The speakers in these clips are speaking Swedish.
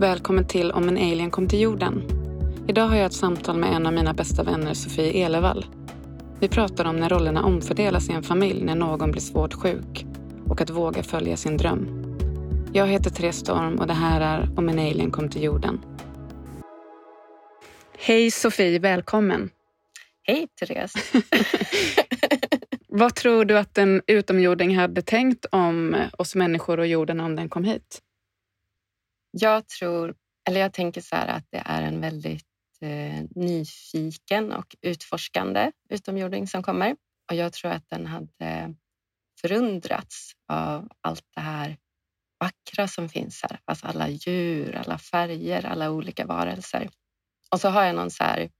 Välkommen till Om en alien kom till jorden. Idag har jag ett samtal med en av mina bästa vänner, Sofie Elevall. Vi pratar om när rollerna omfördelas i en familj när någon blir svårt sjuk och att våga följa sin dröm. Jag heter Therese Storm och det här är Om en alien kom till jorden. Hej Sofie, välkommen. Hej Therese. Vad tror du att en utomjording hade tänkt om oss människor och jorden om den kom hit? Jag tror, eller jag tänker så här att det är en väldigt eh, nyfiken och utforskande utomjording som kommer. Och jag tror att den hade förundrats av allt det här vackra som finns här. Alltså alla djur, alla färger, alla olika varelser. Och så har jag någon så här,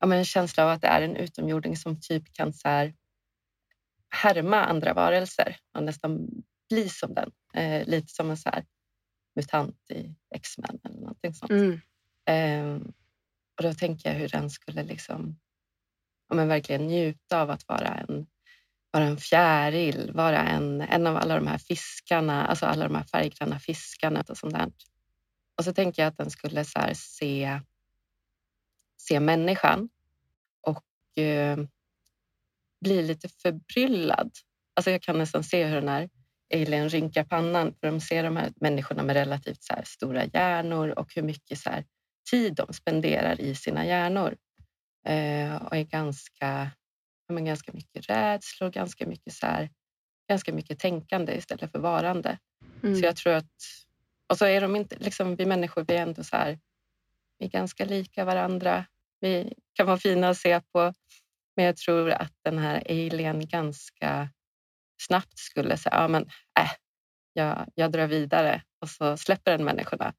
ja, men en känsla av att det är en utomjording som typ kan så här härma andra varelser och nästan bli som den. Eh, lite som en så här mutant i X-Men eller någonting sånt. Mm. Eh, och då tänker jag hur den skulle liksom, ja, men verkligen njuta av att vara en, vara en fjäril, vara en, en av alla de här fiskarna, alltså alla de här färggranna fiskarna och sånt där. Och så tänker jag att den skulle så se, se människan och eh, bli lite förbryllad. Alltså jag kan nästan se hur den här alien rynkar pannan för de ser de här människorna med relativt så stora hjärnor och hur mycket så tid de spenderar i sina hjärnor. Eh, och är ganska, men ganska mycket rädslor, ganska mycket, så här, ganska mycket tänkande istället för varande. Mm. Så jag tror att... Och så är de inte... Liksom, vi människor vi är ändå så här, vi är ganska lika varandra. Vi kan vara fina att se på. Men jag tror att den här alien ganska snabbt skulle säga, ja men äh, jag, jag drar vidare och så släpper den människorna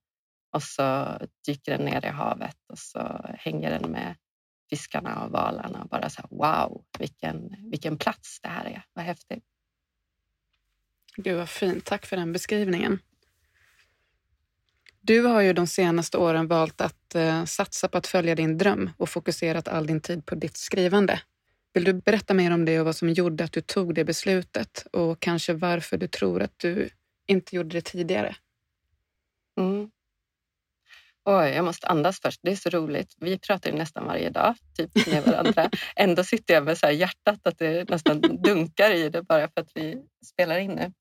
och så dyker den ner i havet och så hänger den med fiskarna och valarna och bara så här, wow, vilken, vilken plats det här är. Vad häftigt. Gud vad fint. Tack för den beskrivningen. Du har ju de senaste åren valt att eh, satsa på att följa din dröm och fokuserat all din tid på ditt skrivande. Vill du berätta mer om det och vad som gjorde att du tog det beslutet och kanske varför du tror att du inte gjorde det tidigare? Mm. Oj, jag måste andas först. Det är så roligt. Vi pratar ju nästan varje dag typ, med varandra. Ändå sitter jag med så hjärtat att det nästan dunkar i det bara för att vi spelar in nu.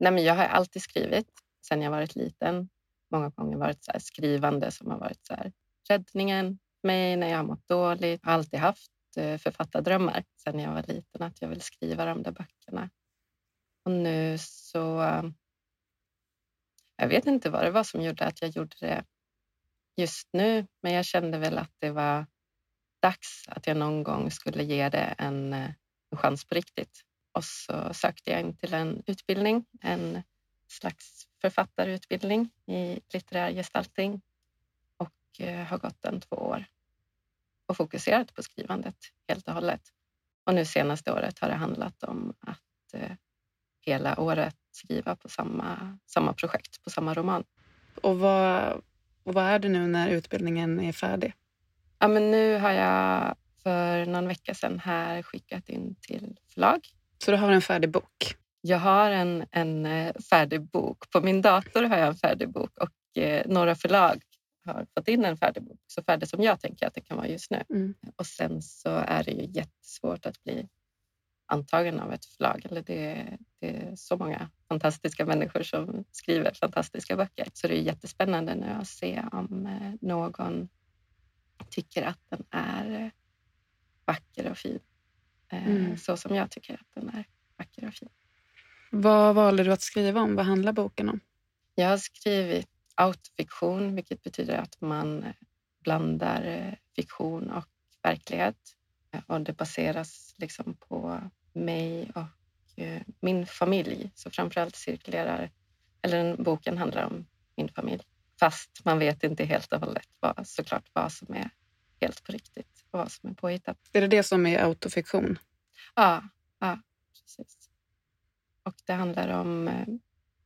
Nej, men jag har alltid skrivit sedan jag varit liten. Många gånger varit så skrivande som har varit så här, räddningen mig när jag har mått dåligt. Har alltid haft författardrömmar sedan jag var liten, att jag vill skriva de där böckerna. Och nu så... Jag vet inte vad det var som gjorde att jag gjorde det just nu, men jag kände väl att det var dags att jag någon gång skulle ge det en, en chans på riktigt. Och så sökte jag in till en utbildning, en slags författarutbildning i litterär gestaltning och eh, har gått den två år och fokuserat på skrivandet helt och hållet. Och nu senaste året har det handlat om att eh, hela året skriva på samma, samma projekt, på samma roman. Och vad, och vad är det nu när utbildningen är färdig? Ja, men nu har jag för någon vecka sedan här skickat in till förlag. Så du har en färdig bok? Jag har en, en eh, färdig bok. På min dator har jag en färdig bok och eh, några förlag har fått in en färdig bok, så färdig som jag tänker att det kan vara just nu. Mm. Och sen så är det ju jättesvårt att bli antagen av ett förlag. Eller det, det, är så många fantastiska människor som skriver fantastiska böcker. Så det är jättespännande nu att se om eh, någon tycker att den är eh, vacker och fin. Eh, mm. Så som jag tycker att den är vacker och fin. Vad valde du att skriva om? Vad handlar boken om? Jag har skrivit autofiktion, vilket betyder att man blandar eh, fiktion och verklighet. Och det baseras liksom på mig och eh, min familj. Så framförallt cirkulerar, eller boken handlar om min familj. Fast man vet inte helt och hållet vad, såklart vad som är helt på riktigt och vad som är påhittat. Är det det som är autofiktion? Ja, ja precis. Och det handlar om eh,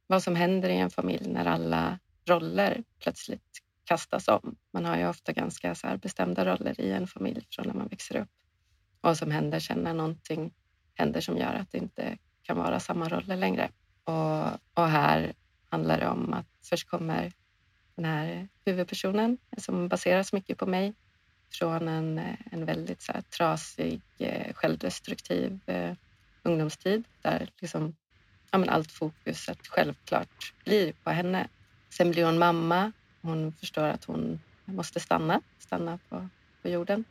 vad som händer i en familj när alla roller plötsligt kastas om. Man har ju ofta ganska så bestämda roller i en familj från när man växer upp. Och vad som händer sen när någonting händer som gör att det inte kan vara samma roller längre. Och, och här handlar det om att först kommer den här huvudpersonen som baseras mycket på mig från en, en väldigt så här, trasig, eh, självdestruktiv eh, ungdomstid där liksom, ja, men allt fokuset självklart blir på henne. Sen blir hon mamma. Hon förstår att hon måste stanna, stanna på, på jorden.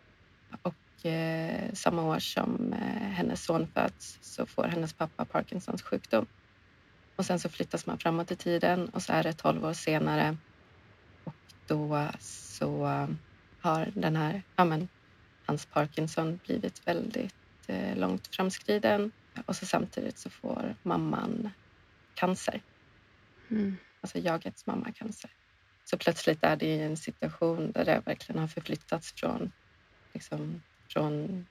Och eh, samma år som eh, hennes son föds så får hennes pappa Parkinsons sjukdom. Och sen så flyttas man framåt i tiden och så är det 12 år senare och då så har den här, ja men, hans Parkinson blivit väldigt eh, långt framskriden och så samtidigt så får mamman cancer. Mm. Alltså jagets mamma cancer. Så plötsligt är det i en situation där det verkligen har förflyttats från, liksom, från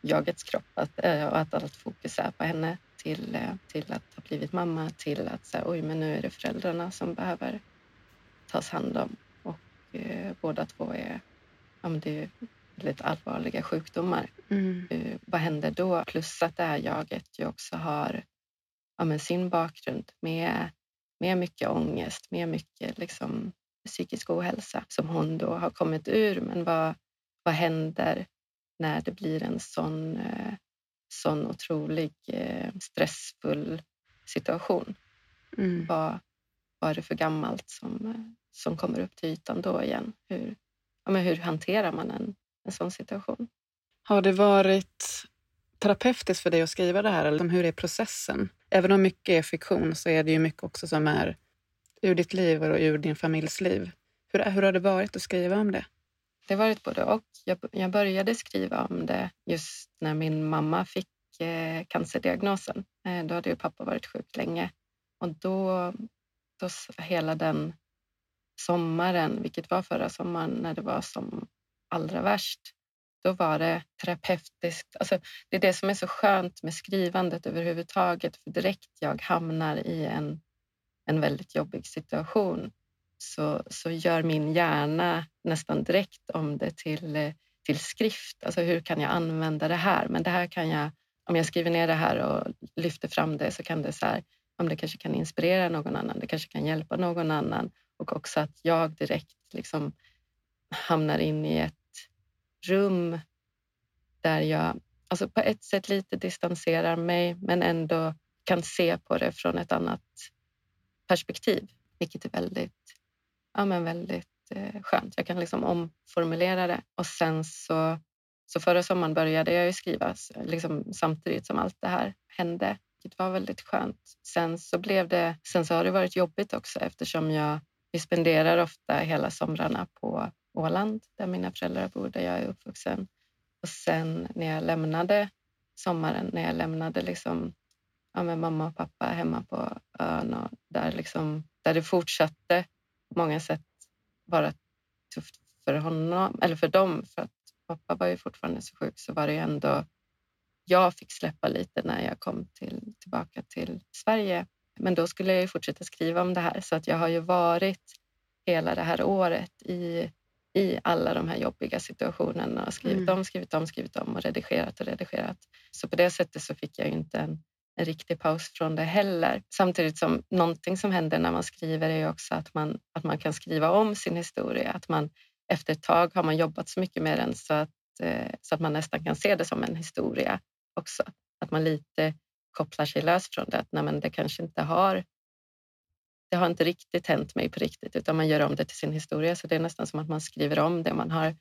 jagets kropp att, äh, och att allt fokus är på henne till, äh, till att ha blivit mamma till att säga oj, men nu är det föräldrarna som behöver tas hand om och äh, båda två är, ja, men det är väldigt allvarliga sjukdomar. Mm. vad händer då? Plus att det här jaget ju också har ja, men sin bakgrund med, med mycket ångest, med mycket liksom, psykisk ohälsa som hon då har kommit ur. Men vad, vad händer när det blir en sån, eh, sån otrolig eh, stressfull situation? Mm. Vad, vad är det för gammalt som, eh, som kommer upp till ytan då igen? Hur, ja, men hur hanterar man en, en sån situation? Har det varit terapeutiskt för dig att skriva det här? Eller hur är processen? Även om mycket är fiktion så är det ju mycket också som är ur ditt liv och ur din familjs liv. Hur, hur har det varit att skriva om det? Det har varit både och. Jag, jag började skriva om det just när min mamma fick eh, cancerdiagnosen. Eh, då hade ju pappa varit sjuk länge och då, då hela den sommaren, vilket var förra sommaren när det var som allra värst, då var det terapeutiskt. Alltså, det är det som är så skönt med skrivandet överhuvudtaget, för direkt jag hamnar i en, en väldigt jobbig situation så, så gör min hjärna nästan direkt om det till, till skrift. Alltså hur kan jag använda det här? Men det här kan jag, om jag skriver ner det här och lyfter fram det så kan det så här, om det kanske kan inspirera någon annan, det kanske kan hjälpa någon annan och också att jag direkt liksom hamnar in i ett rum där jag alltså på ett sätt lite distanserar mig men ändå kan se på det från ett annat perspektiv, vilket är väldigt ja, men väldigt eh, skönt. Jag kan liksom omformulera det och sen så, så förra sommaren började jag ju skriva liksom samtidigt som allt det här hände, Det var väldigt skönt. Sen så blev det, sen så har det varit jobbigt också eftersom jag, vi spenderar ofta hela somrarna på Åland där mina föräldrar bor, där jag är uppvuxen. Och sen när jag lämnade sommaren, när jag lämnade liksom, ja, med mamma och pappa hemma på ön och där, liksom, där det fortsatte på många sätt vara tufft för honom, eller för dem, för att pappa var ju fortfarande så sjuk, så var det ju ändå jag fick släppa lite när jag kom till, tillbaka till Sverige. Men då skulle jag ju fortsätta skriva om det här, så att jag har ju varit hela det här året i, i alla de här jobbiga situationerna och skrivit mm. om, skrivit om, skrivit om och redigerat och redigerat. Så på det sättet så fick jag ju inte en en riktig paus från det heller. Samtidigt som någonting som händer när man skriver är också att man, att man kan skriva om sin historia. Att man efter ett tag har man jobbat så mycket med den så att, eh, så att man nästan kan se det som en historia också. Att man lite kopplar sig lös från det. Att nej, men det kanske inte har det har inte riktigt hänt mig på riktigt utan man gör om det till sin historia. Så det är nästan som att man skriver om det man har,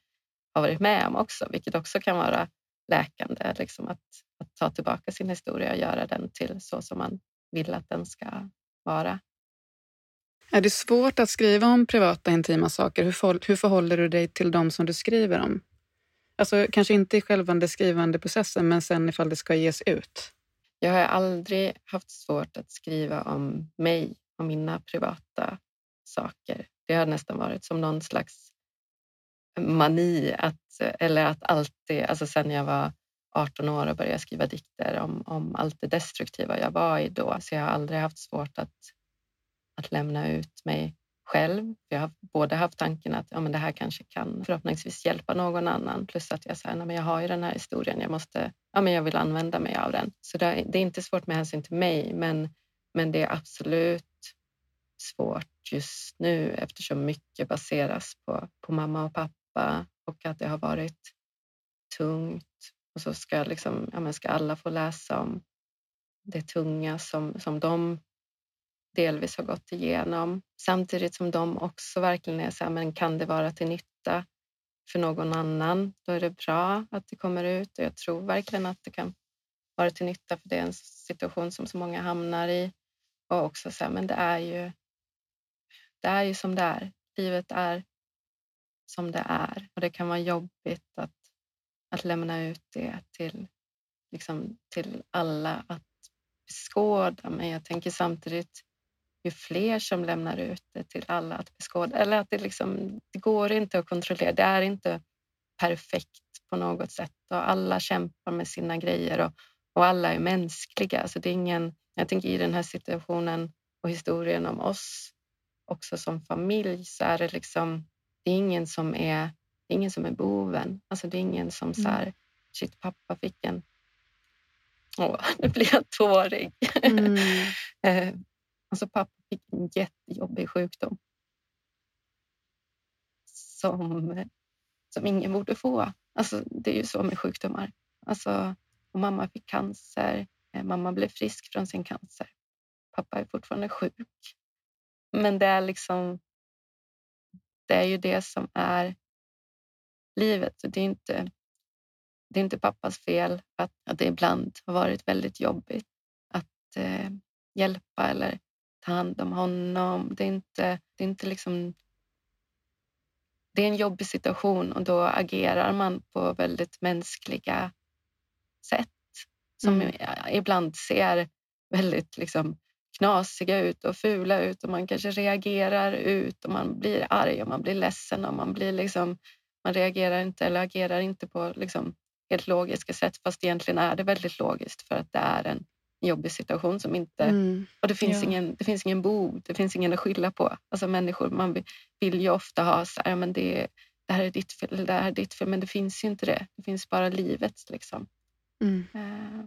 har varit med om också, vilket också kan vara läkande. Liksom att, att ta tillbaka sin historia och göra den till så som man vill att den ska vara. Är det svårt att skriva om privata intima saker? Hur, för, hur förhåller du dig till dem som du skriver om? Alltså kanske inte i själva den skrivande processen, men sen ifall det ska ges ut. Jag har aldrig haft svårt att skriva om mig och mina privata saker. Det har nästan varit som någon slags mani att, eller att alltid, alltså sen jag var 18 år och började skriva dikter om, om allt det destruktiva jag var i då, så jag har aldrig haft svårt att, att lämna ut mig själv. Jag har både haft tanken att ja, men det här kanske kan förhoppningsvis hjälpa någon annan, plus att jag säger men jag har ju den här historien, jag, måste, ja, men jag vill använda mig av den. Så det är, det är inte svårt med hänsyn till mig, men, men det är absolut svårt just nu eftersom mycket baseras på, på mamma och pappa och att det har varit tungt. Och så ska, liksom, ja, men ska alla få läsa om det tunga som, som de delvis har gått igenom. Samtidigt som de också verkligen är så här, men kan det vara till nytta för någon annan, då är det bra att det kommer ut. Och jag tror verkligen att det kan vara till nytta för det är en situation som så många hamnar i. Och också så här, men det är ju det är ju som det är. Livet är som det är och det kan vara jobbigt att, att lämna ut det till, liksom, till alla att beskåda. Men jag tänker samtidigt ju fler som lämnar ut det till alla att beskåda, eller att det liksom, det går inte att kontrollera. Det är inte perfekt på något sätt och alla kämpar med sina grejer och, och alla är mänskliga. Så det är ingen, jag tänker i den här situationen och historien om oss också som familj så är det liksom, det är ingen som är, det är ingen som är boven. Alltså det är ingen som så här, shit pappa fick en Åh, nu blir jag tårig. Mm. Eh, alltså pappa fick en jättejobbig sjukdom. Som, som ingen borde få. Alltså, det är ju så med sjukdomar. Alltså, och mamma fick cancer. Eh, mamma blev frisk från sin cancer. Pappa är fortfarande sjuk. Men det är liksom... Det är ju det som är livet. Det är inte, det är inte pappas fel att, att det ibland har varit väldigt jobbigt att eh, hjälpa eller ta hand om honom. Det är inte, det är inte liksom... Det är en jobbig situation och då agerar man på väldigt mänskliga sätt som mm. ibland ser väldigt liksom knasiga ut och fula ut och man kanske reagerar ut och man blir arg och man blir ledsen och man blir liksom, man reagerar inte eller agerar inte på liksom helt logiska sätt fast egentligen är det väldigt logiskt för att det är en jobbig situation som inte... Mm. Och det finns, ja. ingen, det finns ingen bov, det finns ingen att skylla på. Alltså människor, man vill ju ofta ha så här, men det, det här är ditt fel, det här är ditt fel, men det finns ju inte det. Det finns bara livet liksom. Mm. Uh,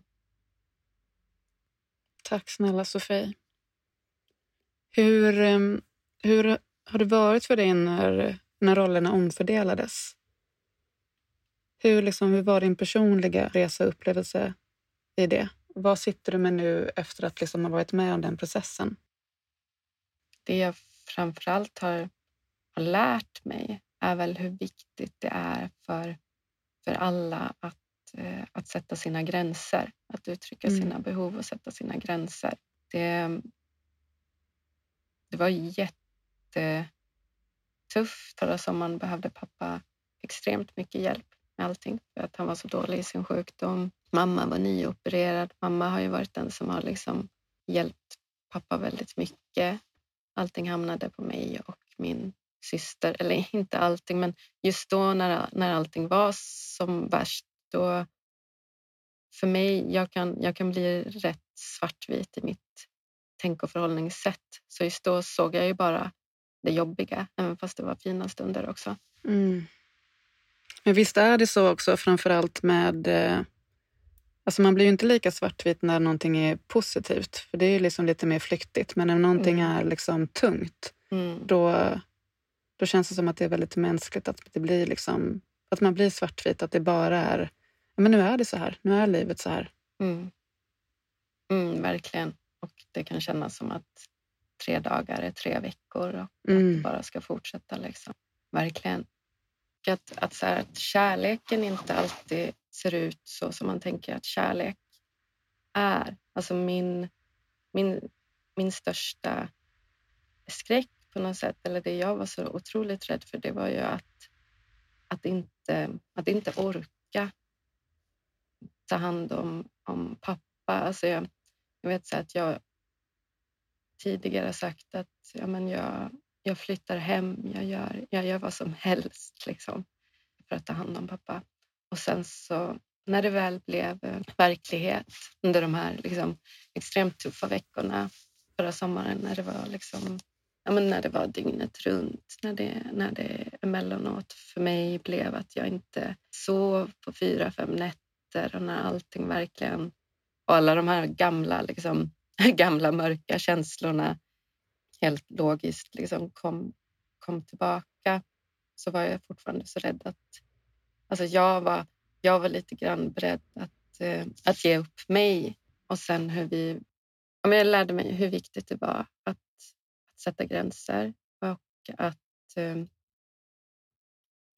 Tack snälla Sofie. Hur, ehm, hur har det varit för dig när, när rollerna omfördelades? Hur, liksom, hur var din personliga resa och upplevelse i det? Vad sitter du med nu efter att liksom ha varit med om den processen? Det jag framförallt har, har lärt mig är väl hur viktigt det är för, för alla att att sätta sina gränser, att uttrycka mm. sina behov och sätta sina gränser. Det, det var jättetufft. Förra sommaren behövde pappa extremt mycket hjälp med allting för att han var så dålig i sin sjukdom. Mamma var nyopererad. Mamma har ju varit den som har liksom hjälpt pappa väldigt mycket. Allting hamnade på mig och min syster, eller inte allting, men just då när, när allting var som värst då för mig, jag kan, jag kan bli rätt svartvit i mitt tänk och förhållningssätt. Så just då såg jag ju bara det jobbiga, även fast det var fina stunder också. Mm. Men visst är det så också, framförallt med... Eh, alltså man blir ju inte lika svartvit när någonting är positivt, för det är ju liksom lite mer flyktigt. Men när någonting mm. är liksom tungt, mm. då, då känns det som att det är väldigt mänskligt att det blir liksom, att man blir svartvit, att det bara är men nu är det så här. Nu är livet så här. Mm. Mm, verkligen. Och det kan kännas som att tre dagar är tre veckor och mm. att det bara ska fortsätta. Liksom. Verkligen. Att, att, så här, att kärleken inte alltid ser ut så som man tänker att kärlek är. Alltså min, min, min största skräck på något sätt, eller det jag var så otroligt rädd för, det var ju att, att, inte, att inte orka ta hand om, om pappa. Alltså jag, jag vet så att jag tidigare sagt att ja, men jag, jag flyttar hem, jag gör, jag gör vad som helst liksom, för att ta hand om pappa. Och sen så när det väl blev eh, verklighet under de här liksom, extremt tuffa veckorna förra sommaren när det var liksom, ja, men när det var dygnet runt, när det, när det emellanåt för mig blev att jag inte sov på fyra, fem nätter nätter och när allting verkligen... Och alla de här gamla, liksom, gamla mörka känslorna helt logiskt liksom kom, kom tillbaka så var jag fortfarande så rädd att... Alltså jag, var, jag var lite grann beredd att, eh, att ge upp mig. Och sen hur vi... Jag lärde mig hur viktigt det var att, att sätta gränser och att eh,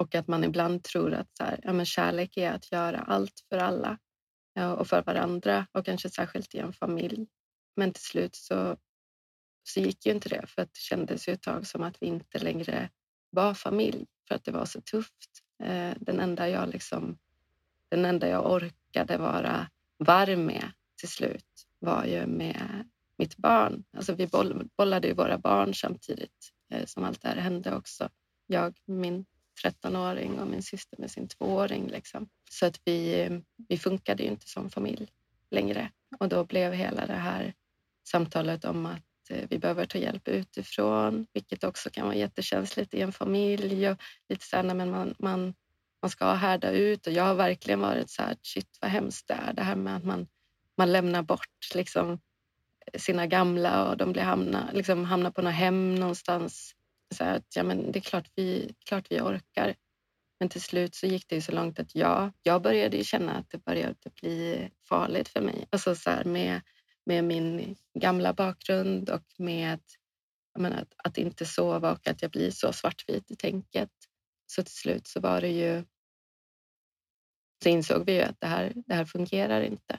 och att man ibland tror att så här, ja, men kärlek är att göra allt för alla ja, och för varandra och kanske särskilt i en familj. Men till slut så, så gick ju inte det för att det kändes ju ett tag som att vi inte längre var familj för att det var så tufft. Eh, den enda jag, liksom, den enda jag orkade vara varm med till slut var ju med mitt barn. Alltså vi bollade ju våra barn samtidigt eh, som allt det här hände också. Jag, min 13-åring och min syster med sin tvååring. Liksom. Så att vi, vi funkade ju inte som familj längre. Och då blev hela det här samtalet om att eh, vi behöver ta hjälp utifrån, vilket också kan vara jättekänsligt i en familj. Och lite så här, men man, man, man ska härda ut och jag har verkligen varit så här, shit vad hemskt det är. Det här med att man, man lämnar bort liksom, sina gamla och de blir hamna, liksom, hamnar på något hem någonstans så att ja, men det är klart vi, klart vi orkar. Men till slut så gick det så långt att jag, jag började känna att det började bli farligt för mig. Alltså så här, med, med min gamla bakgrund och med menar, att, att inte sova och att jag blir så svartvit i tänket. Så till slut så var det ju så insåg vi ju att det här, det här fungerar inte.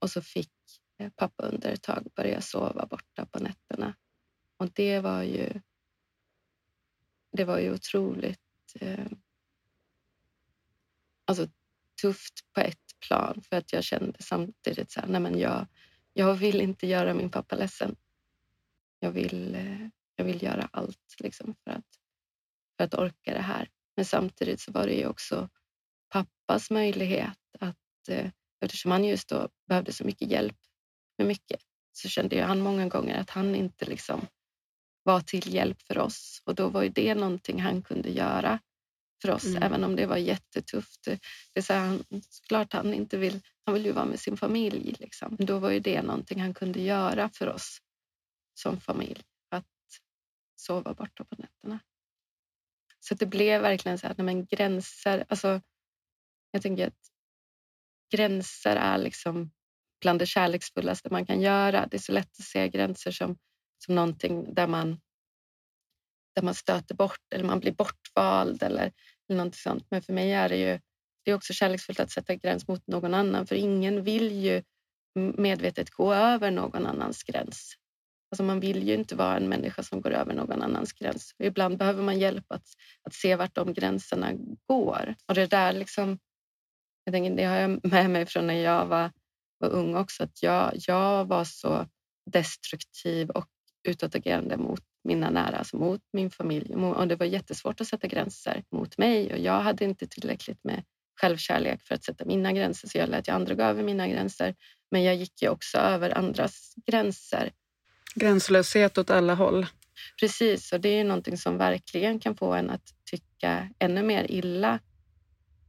Och så fick eh, pappa under ett tag börja sova borta på nätterna. Och det var ju det var ju otroligt eh, alltså, tufft på ett plan för att jag kände samtidigt så här, nej men jag, jag vill inte göra min pappa ledsen. Jag vill, eh, jag vill göra allt liksom, för, att, för att orka det här. Men samtidigt så var det ju också pappas möjlighet att, eh, eftersom han just då behövde så mycket hjälp med mycket, så kände ju han många gånger att han inte liksom var till hjälp för oss och då var ju det någonting han kunde göra för oss, mm. även om det var jättetufft. Det är så han, såklart han inte vill, han vill ju vara med sin familj. Liksom. Då var ju det någonting han kunde göra för oss som familj, att sova borta på nätterna. Så det blev verkligen så här, nej men gränser, alltså jag tänker att gränser är liksom bland det kärleksfullaste man kan göra. Det är så lätt att se gränser som som någonting där man, där man stöter bort eller man blir bortvald eller, eller någonting sånt. Men för mig är det ju det är också kärleksfullt att sätta gräns mot någon annan för ingen vill ju medvetet gå över någon annans gräns. Alltså man vill ju inte vara en människa som går över någon annans gräns. Och ibland behöver man hjälp att, att se vart de gränserna går. Och det där liksom, jag tänker, det har jag med mig från när jag var, var ung också, att jag, jag var så destruktiv och utåtagerande mot mina nära, alltså mot min familj. Och det var jättesvårt att sätta gränser mot mig och jag hade inte tillräckligt med självkärlek för att sätta mina gränser så jag lät ju andra gå över mina gränser. Men jag gick ju också över andras gränser. Gränslöshet åt alla håll. Precis, och det är någonting som verkligen kan få en att tycka ännu mer illa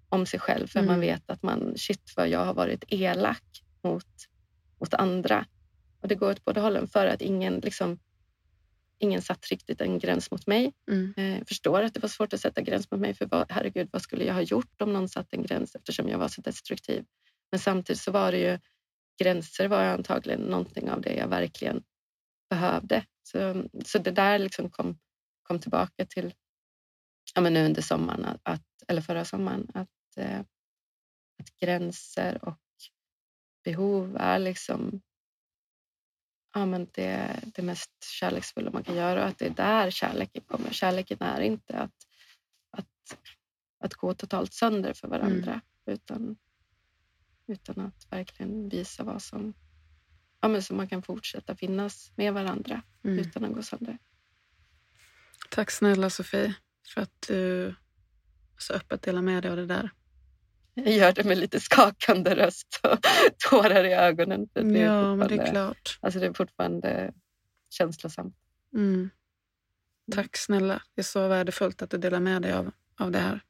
om sig själv för mm. man vet att man, shit vad jag har varit elak mot, mot andra. Och det går åt båda hållen för att ingen, liksom, ingen satt riktigt en gräns mot mig. Mm. Eh, förstår att det var svårt att sätta gräns mot mig för vad, herregud, vad skulle jag ha gjort om någon satt en gräns eftersom jag var så destruktiv. Men samtidigt så var det ju gränser var antagligen någonting av det jag verkligen behövde. Så, så det där liksom kom, kom tillbaka till ja, men nu under sommaren, att, eller förra sommaren, att, eh, att gränser och behov är liksom ja, men det, det mest kärleksfulla man kan göra och att det är där kärleken kommer. Kärleken är inte att, att, att gå totalt sönder för varandra mm. utan, utan att verkligen visa vad som... Ja, men så man kan fortsätta finnas med varandra mm. utan att gå sönder. Tack snälla Sofie för att du så öppet delar med dig av det där. Jag gör det med lite skakande röst och tårar i ögonen. För det ja, men det är klart. Alltså det är fortfarande känslosamt. Mm. Tack snälla. Det är så värdefullt att du delar med dig av, av det här.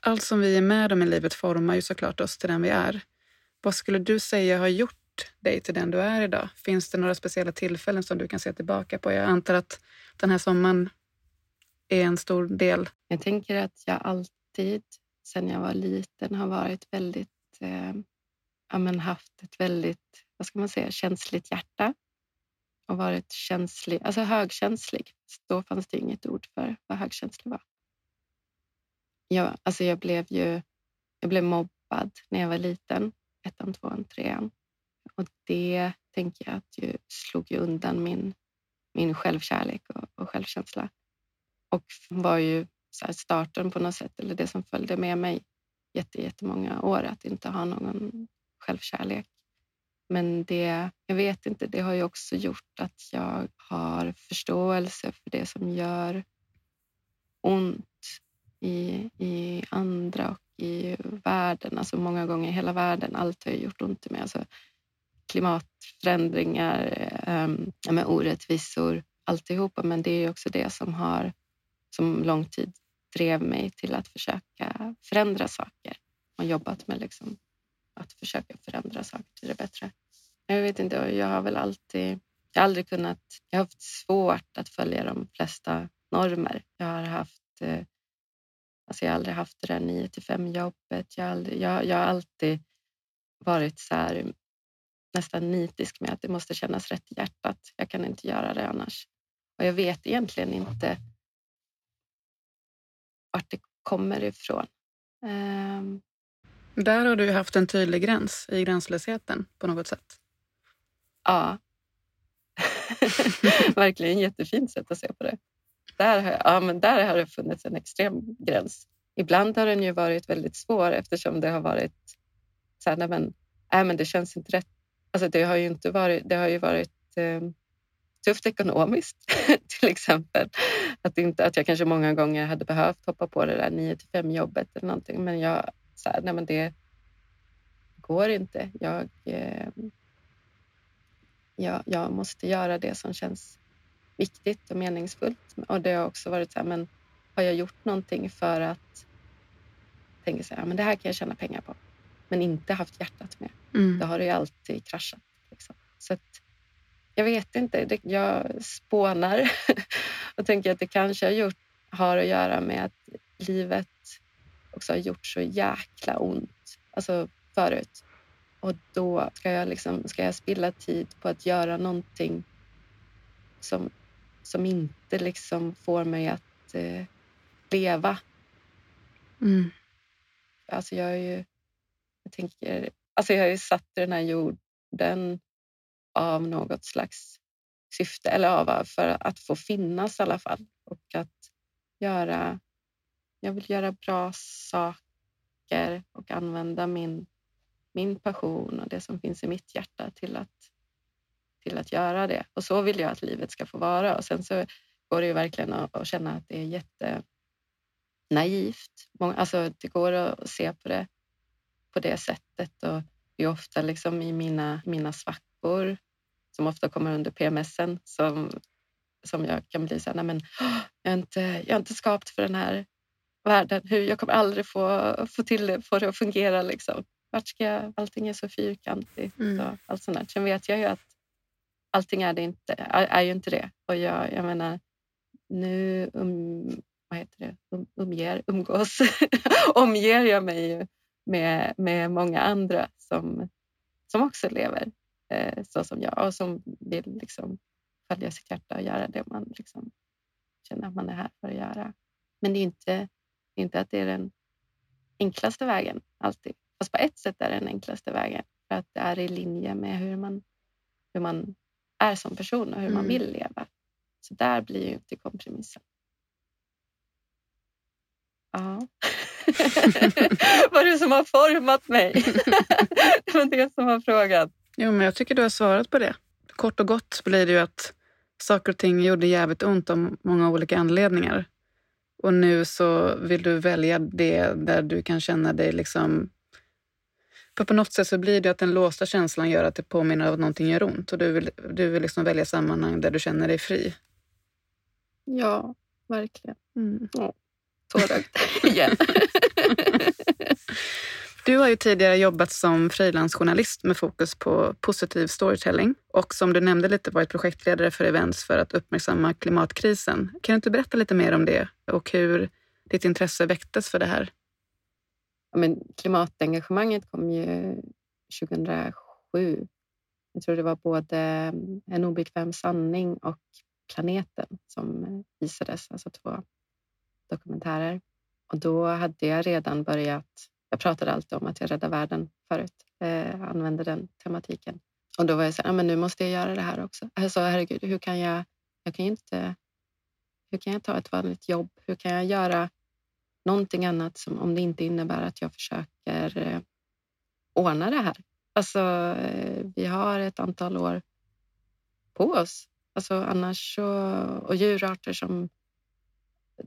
Allt som vi är med om i livet formar ju såklart oss till den vi är. Vad skulle du säga har gjort gjort dig till den du är idag? Finns det några speciella tillfällen som du kan se tillbaka på? Jag antar att den här sommaren är en stor del. Jag tänker att jag alltid, sen jag var liten, har varit väldigt eh, ja, men haft ett väldigt vad ska man säga, känsligt hjärta och varit känslig, alltså högkänslig. Då fanns det inget ord för vad högkänslig var. Jag, alltså jag, blev ju, jag blev mobbad när jag var liten, ettan, tvåan, trean. Och det tänker jag att ju, slog ju undan min, min självkärlek och, och självkänsla. Och var ju så starten på något sätt, eller det som följde med mig jättemånga år, att inte ha någon självkärlek. Men det, jag vet inte, det har ju också gjort att jag har förståelse för det som gör ont i, i andra och i världen. Alltså många gånger i hela världen. Allt har gjort ont i mig. Alltså klimatförändringar, eh, um, med orättvisor, alltihopa. Men det är också det som har som lång tid drev mig till att försöka förändra saker och jobbat med liksom att försöka förändra saker till det bättre. Jag vet inte, jag har väl alltid... Jag har aldrig kunnat... Jag har haft svårt att följa de flesta normer. Jag har haft... Eh, alltså jag har aldrig haft det där 9 till 5 jobbet. Jag har, aldrig, jag, jag har alltid varit så här, nästan nitisk med att det måste kännas rätt i hjärtat. Jag kan inte göra det annars. Och jag vet egentligen inte vart det kommer ifrån. Um, där har du haft en tydlig gräns i gränslösheten på något sätt. Ja. Verkligen jättefint sätt att se på det. Där har, ja, men där har det funnits en extrem gräns. Ibland har den ju varit väldigt svår eftersom det har varit så här, nej men, nej men det känns inte rätt. Alltså det har ju inte varit, det har ju varit eh, tufft ekonomiskt till exempel. Att, inte, att jag kanske många gånger hade behövt hoppa på det där 9 till 5 jobbet eller någonting. Men jag, så här, nej men det går inte. Jag, eh, jag, jag, måste göra det som känns viktigt och meningsfullt. Och det har också varit så här, men har jag gjort någonting för att tänka så här, men det här kan jag tjäna pengar på, men inte haft hjärtat med. Mm. Då har det ju alltid kraschat. Liksom. Så att, jag vet inte, jag spånar och tänker att det kanske har, gjort, har att göra med att livet också har gjort så jäkla ont alltså förut. Och då ska jag, liksom, ska jag spilla tid på att göra någonting som, som inte liksom får mig att eh, leva. Mm. Alltså jag är ju... Jag tänker... Alltså jag är satt i den här jorden av något slags syfte, eller av för att få finnas i alla fall. Och att göra jag vill göra bra saker och använda min, min passion och det som finns i mitt hjärta till att, till att göra det. Och så vill jag att livet ska få vara. Och sen så går det ju verkligen att, att känna att det är jätte naivt. Alltså, det går att se på det på det sättet. Och det är ofta liksom i mina, mina svackor som ofta kommer under PMSen som, som jag kan bli så här, nej men jag är, inte, jag är inte skapt för den här världen. Hur jag kommer aldrig få, få till det, få det att fungera. Liksom. Vart ska jag, allting är så fyrkantigt. Mm. Och allt sånt där. Sen vet jag ju att allting är, det inte, är, är ju inte det. Och jag, jag menar, nu um, vad heter det? Um, umger, umgås, omger jag mig med, med många andra som, som också lever eh, så som jag och som vill liksom, följa sitt hjärta och göra det man liksom, känner att man är här för att göra. Men det är inte inte att det är den enklaste vägen alltid. Fast på ett sätt är det den enklaste vägen för att det är i linje med hur man, hur man är som person och hur mm. man vill leva. Så där blir ju inte kompromissen. Ja. Vad är det som har format mig? det var det som var frågan. Jo, men jag tycker du har svarat på det. Kort och gott blir det ju att saker och ting gjorde jävligt ont av många olika anledningar. Och nu så vill du välja det där du kan känna dig liksom... För på något sätt så blir det att den låsta känslan gör att det påminner om att någonting gör ont och du vill, du vill liksom välja sammanhang där du känner dig fri. Ja, verkligen. Mm. Ja, tårögd igen. Du har ju tidigare jobbat som frilansjournalist med fokus på positiv storytelling och som du nämnde lite varit projektledare för events för att uppmärksamma klimatkrisen. Kan du inte berätta lite mer om det och hur ditt intresse väcktes för det här? Ja, men klimatengagemanget kom ju 2007. Jag tror det var både eh, En obekväm sanning och Planeten som visades, alltså två dokumentärer. Och då hade jag redan börjat... Jag pratade alltid om att jag räddar världen förut. Eh, använde den tematiken. Och då var jag så här, men nu måste jag göra det här också. Alltså, herregud, hur kan jag... Jag kan inte... Hur kan jag ta ett vanligt jobb? Hur kan jag göra någonting annat som om det inte innebär att jag försöker eh, ordna det här? Alltså, eh, vi har ett antal år på oss. Alltså annars så, och djurarter som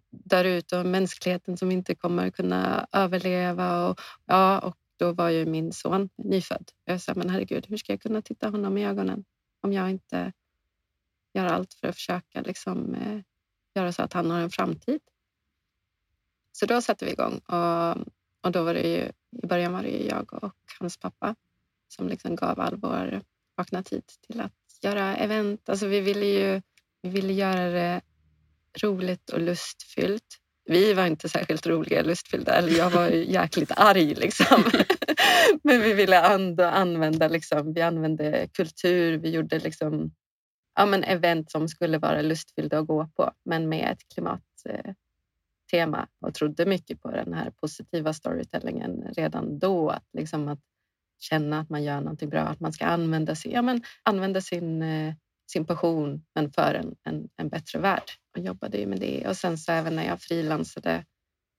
där ute och mänskligheten som inte kommer kunna överleva. Och, ja, och då var ju min son nyfödd. Jag sa, men herregud, hur ska jag kunna titta honom i ögonen om jag inte gör allt för att försöka liksom, eh, göra så att han har en framtid? Så då satte vi igång och, och då var det ju, i början var det ju jag och hans pappa som liksom gav all vår vakna tid till att göra event. Alltså vi ville ju vi ville göra det roligt och lustfyllt. Vi var inte särskilt roliga och lustfyllda, eller jag var jäkligt arg liksom. Men vi ville ändå använda, liksom, vi använde kultur, vi gjorde liksom, ja, men event som skulle vara lustfyllda att gå på, men med ett klimattema och trodde mycket på den här positiva storytellingen redan då. Att, liksom, att känna att man gör någonting bra, att man ska använda sin, ja, men, använda sin eh, sin passion men för en, en, en bättre värld. Jag jobbade ju med det och sen så även när jag frilansade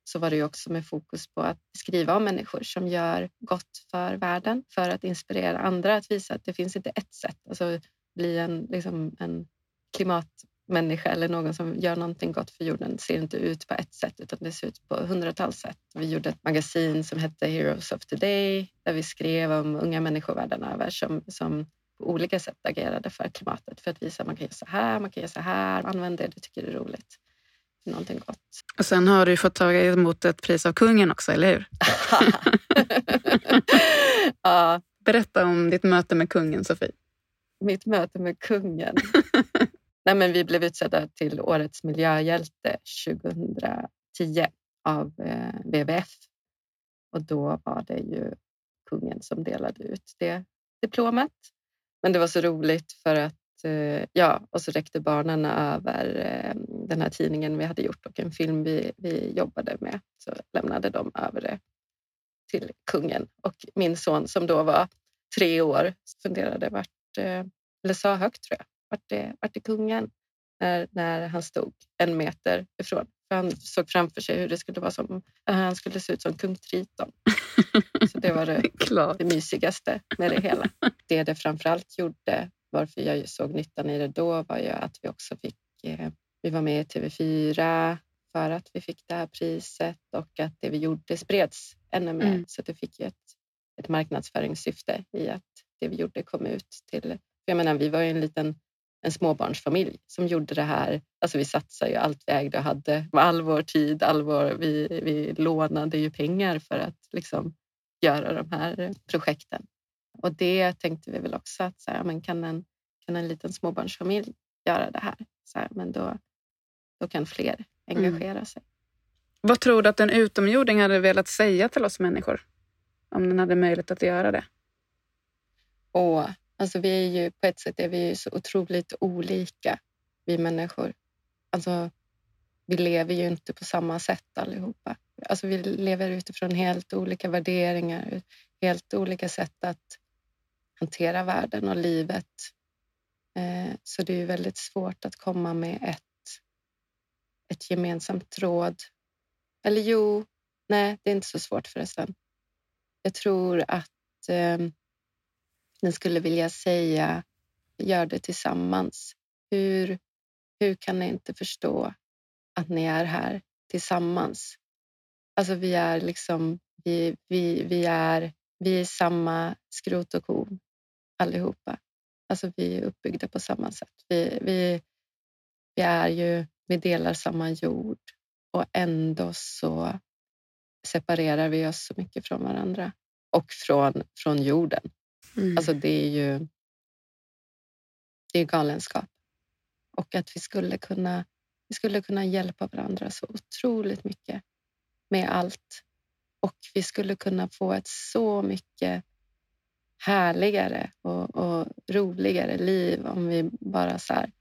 så var det ju också med fokus på att skriva om människor som gör gott för världen för att inspirera andra att visa att det finns inte ett sätt. Alltså bli en, liksom en klimatmänniska eller någon som gör någonting gott för jorden ser inte ut på ett sätt utan det ser ut på hundratals sätt. Vi gjorde ett magasin som hette Heroes of Today där vi skrev om unga människor världen över som, som olika sätt agerade för klimatet för att visa att man kan göra så här, man kan göra så här, använd det du tycker är roligt. Någonting gott. Och sen har du fått ta emot ett pris av kungen också, eller hur? ja. Berätta om ditt möte med kungen, Sofie. Mitt möte med kungen? Nej, men vi blev utsedda till Årets miljöhjälte 2010 av eh, WWF. Och då var det ju kungen som delade ut det diplomet. Men det var så roligt för att eh, ja, och så räckte barnen över eh, den här tidningen vi hade gjort och en film vi, vi jobbade med. Så lämnade de över det till kungen och min son som då var tre år funderade vart, eh, eller sa högt tror jag, vart är, vart är kungen? När, när han stod en meter ifrån. Han såg framför sig hur det skulle vara som, han skulle se ut som kung Triton. Så det var det, det mysigaste med det hela. Det det framförallt gjorde, varför jag såg nyttan i det då, var ju att vi också fick... Eh, vi var med i TV4 för att vi fick det här priset och att det vi gjorde spreds ännu mer. Mm. Så det fick ju ett, ett marknadsföringssyfte i att det vi gjorde kom ut till... Jag menar, vi var ju en liten en småbarnsfamilj som gjorde det här. Alltså vi satsade ju allt vi ägde och hade. All vår tid, all vår, vi, vi lånade ju pengar för att liksom göra de här projekten. Och det tänkte vi väl också att så här, men kan, en, kan en liten småbarnsfamilj göra det här? Så här, men då, då kan fler engagera mm. sig. Vad tror du att en utomjording hade velat säga till oss människor? Om den hade möjlighet att göra det? Och Alltså vi är ju, på ett sätt är vi så otroligt olika, vi människor. Alltså, vi lever ju inte på samma sätt allihopa. Alltså vi lever utifrån helt olika värderingar, helt olika sätt att hantera världen och livet. Eh, så det är väldigt svårt att komma med ett, ett gemensamt råd. Eller jo, nej, det är inte så svårt förresten. Jag tror att ehm, ni den skulle vilja säga gör det tillsammans. Hur, hur kan ni inte förstå att ni är här tillsammans? Alltså vi är liksom, vi, vi, vi, är, vi är samma skrot och korn allihopa. Alltså vi är uppbyggda på samma sätt. Vi, vi, vi är ju, vi delar samma jord och ändå så separerar vi oss så mycket från varandra. och från, från jorden. Mm. Alltså det är ju det är galenskap. Och att vi skulle kunna, vi skulle kunna hjälpa varandra så otroligt mycket med allt. Och vi skulle kunna få ett så mycket härligare och, och roligare liv om vi bara så här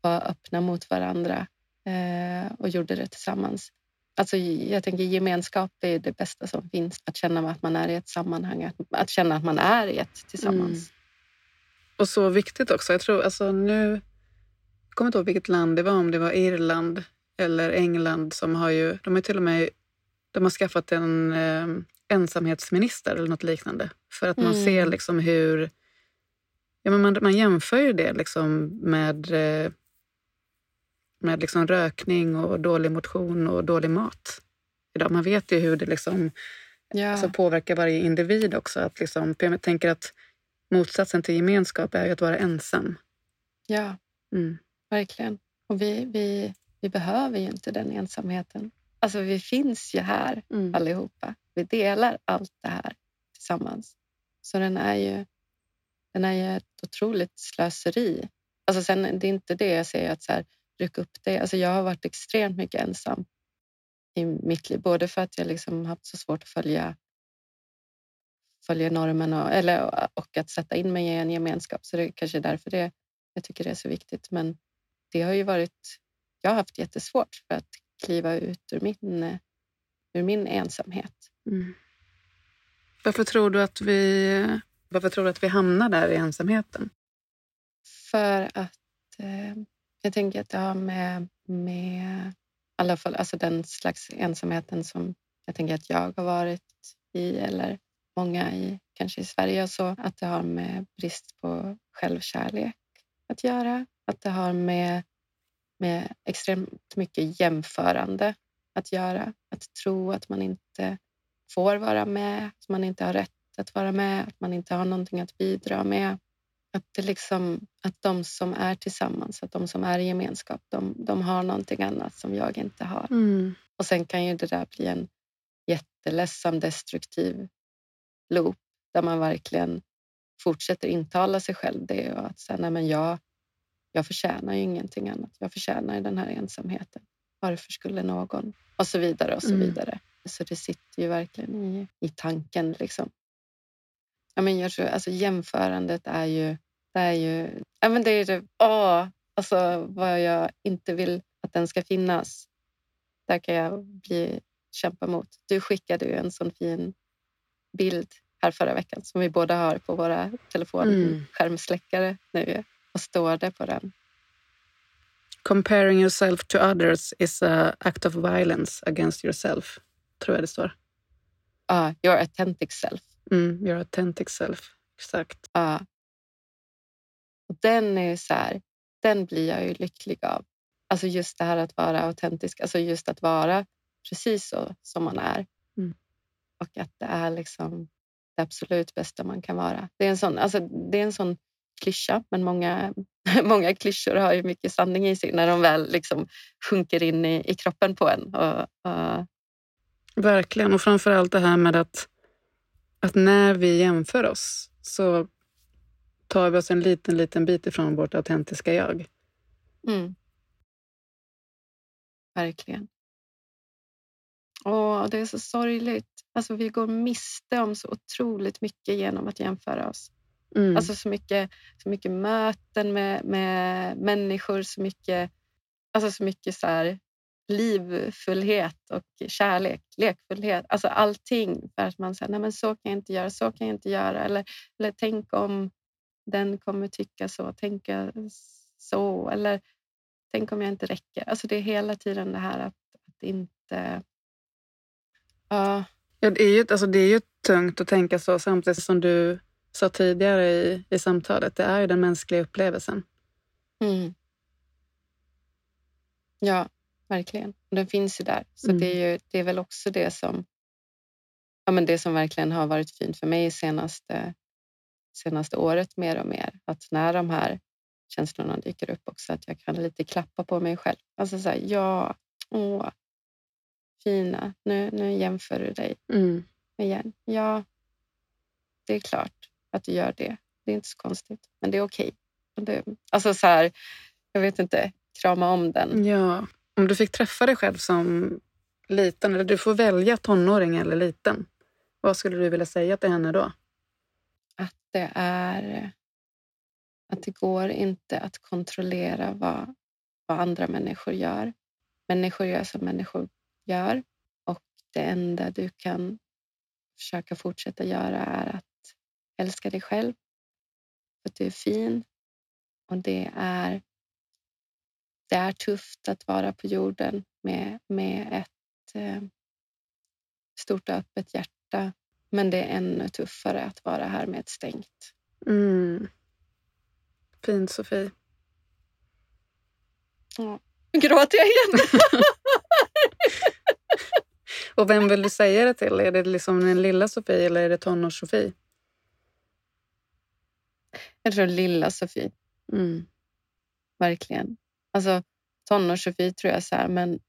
var öppna mot varandra eh, och gjorde det tillsammans. Alltså, jag tänker gemenskap är det bästa som finns. Att känna att man är i ett sammanhang, att, att känna att man är i ett tillsammans. Mm. Och så viktigt också. Jag tror alltså nu, jag kommer inte ihåg vilket land det var, om det var Irland eller England som har ju, de har till och med de har skaffat en eh, ensamhetsminister eller något liknande. För att man Mm. ser liksom hur, ja men man, man jämför ju det liksom med, eh, med liksom rökning och dålig motion och dålig mat. Idag. Man vet ju hur det liksom Ja, alltså påverkar varje individ också. Att liksom, jag tänker att motsatsen till gemenskap är ju att vara ensam. ja, Mm. verkligen. Och vi, vi, vi behöver ju inte den ensamheten. Alltså vi finns ju här Mm. allihopa. Vi delar allt det här tillsammans. Så den är ju, den är ju ett otroligt slöseri. Alltså sen, det är inte det jag säger att så här, ryck upp det. Alltså jag har varit extremt mycket ensam i mitt liv. Både för att jag liksom haft så svårt att följa, följa normen och, eller, och att sätta in mig i en gemenskap. Så det är kanske är därför det, jag tycker det är så viktigt. Men det har ju varit... Jag har haft jättesvårt för att kliva ut ur min, ur min ensamhet. Mm. Varför tror du att vi varför tror du att vi hamnar där i ensamheten? För att eh, jag tänker att det har med, med i alla fall alltså den slags ensamheten som jag tänker att jag har varit i eller många i, kanske i Sverige och så, att det har med brist på självkärlek att göra. Att det har med, med extremt mycket jämförande att göra. Att tro att man inte får vara med, att man inte har rätt att vara med, att man inte har någonting att bidra med. Att, det liksom, att de som är tillsammans, att de som är i gemenskap, de, de har någonting annat som jag inte har. Mm. Och sen kan ju det där bli en jätteledsam, destruktiv loop där man verkligen fortsätter intala sig själv det och att säga, nej men jag, jag förtjänar ju ingenting annat. Jag förtjänar ju den här ensamheten. Varför skulle någon? Och så vidare och så Mm. vidare. Så det sitter ju verkligen i, i tanken. Liksom. Ja, men jag tror, alltså, jämförandet är ju... Det är ju ja, men det är det, åh, alltså, vad jag inte vill att den ska finnas. Där kan jag bli, kämpa mot. Du skickade ju en sån fin bild här förra veckan som vi båda har på våra Mm. telefonskärmsläckare nu. Och står det på den? Comparing yourself to others is a act of violence against yourself. Tror jag det står. Ja, your authentic self. Mm, your authentic self. Exakt. Ja. Och den är så här, den blir jag ju lycklig av. Alltså just det här att vara autentisk, alltså just att vara precis så som man är. Mm. Och att det är liksom det absolut bästa man kan vara. Det är en sån, alltså, det är en sån klyscha, men många, många klyschor har ju mycket sanning i sig när de väl liksom sjunker in i, i kroppen på en. Och, och, Verkligen. Och framför allt det här med att, att när vi jämför oss så tar vi oss en liten, liten bit ifrån vårt autentiska jag. Mm. Verkligen. Åh, det är så sorgligt. Alltså, vi går miste om så otroligt mycket genom att jämföra oss. Mm. Alltså så mycket, så mycket möten med, med människor, så mycket, alltså så mycket så här, livfullhet och kärlek, lekfullhet. Alltså allting för att man säger, nej men så kan jag inte göra, så kan jag inte göra. Eller, eller tänk om den kommer tycka så, tänka så. Eller tänk om jag inte räcker. Alltså det är hela tiden det här att, att inte... Ja, Ja, det, är ju, alltså det är ju tungt att tänka så samtidigt som du sa tidigare i, i samtalet. Det är ju den mänskliga upplevelsen. Mm. Ja, verkligen. Den finns ju där. Så Mm. det, är ju, det är väl också det som, ja, men det som verkligen har varit fint för mig senaste, senaste året mer och mer. Att när de här känslorna dyker upp också, att jag kan lite klappa på mig själv. Alltså så här, ja, åh, fina, nu, nu jämför du dig Mm. igen. Ja, det är klart att du gör det. Det är inte så konstigt, men det är okej. Okay. Alltså så här, jag vet inte, krama om den. Ja, om du fick träffa dig själv som liten, eller du får välja tonåring eller liten. Vad skulle du vilja säga till henne då? Att det är att det går inte att kontrollera vad, vad andra människor gör. Människor gör som människor gör och det enda du kan försöka fortsätta göra är att älska dig själv. För att du är fin och det är, det är tufft att vara på jorden med, med ett eh, stort och öppet hjärta. Men det är ännu tuffare att vara här med ett stängt. Mm. Fint, Sofie. Ja. Gråter jag igen. och vem vill du säga det till? Är det liksom den lilla Sofie eller är det tonårs-Sofie? Jag tror lilla Sofie. Mm. Verkligen. Alltså tonårs-Sofie tror jag så här, men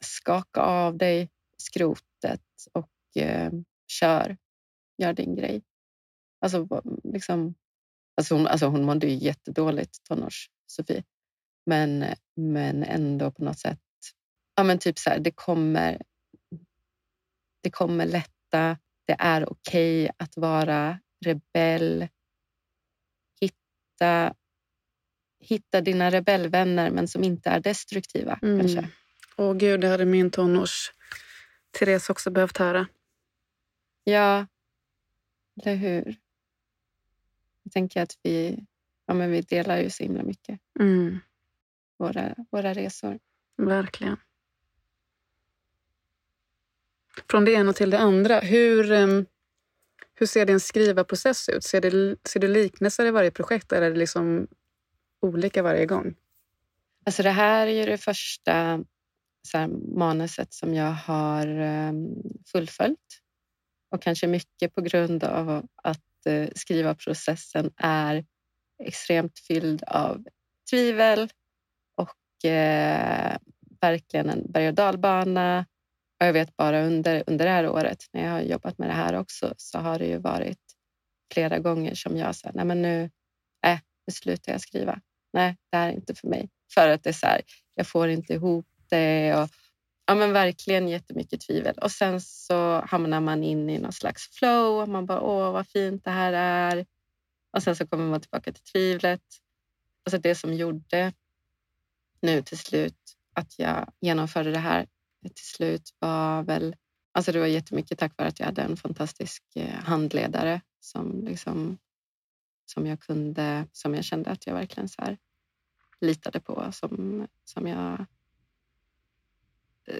skaka av dig skrotet och eh, kör. Gör din grej. Alltså, liksom, alltså, hon, alltså hon mådde ju jättedåligt, tonårs-Sofie. Men, eh, men ändå på något sätt... Ja, men typ så här, det kommer, det kommer lätta. Det är okej okay att vara rebell. Hitta, hitta dina rebellvänner, men som inte är destruktiva. Mm. kanske. Åh gud, det hade min tonårs Therese också behövt höra. Ja, eller hur? Jag tänker att vi, ja, men vi delar ju så himla mycket. Mm. Våra, våra resor. Verkligen. Från det ena till det andra. Hur, um, hur ser din skrivarprocess ut? Ser det, ser det liknelser i varje projekt eller är det liksom olika varje gång? Alltså det här är ju det första så här, manuset som jag har um, fullföljt. Och kanske mycket på grund av att eh, skriva skrivarprocessen är extremt fylld av tvivel och eh, verkligen en berg och dalbana. Och jag vet bara under, under det här året när jag har jobbat med det här också så har det ju varit flera gånger som jag säger, nej men nu, äh, nu slutar jag skriva. Nej, det här är inte för mig. För att det är så här, jag får inte ihop det och ja, men verkligen jättemycket tvivel. Och sen så hamnar man in i någon slags flow. Man bara, åh vad fint det här är. Och sen så kommer man tillbaka till tvivlet. Alltså det som gjorde nu till slut att jag genomförde det här till slut var väl... Alltså det var jättemycket tack vare att jag hade en fantastisk eh, handledare som, liksom, som jag kunde, som jag kände att jag verkligen så här litade på. Som, som jag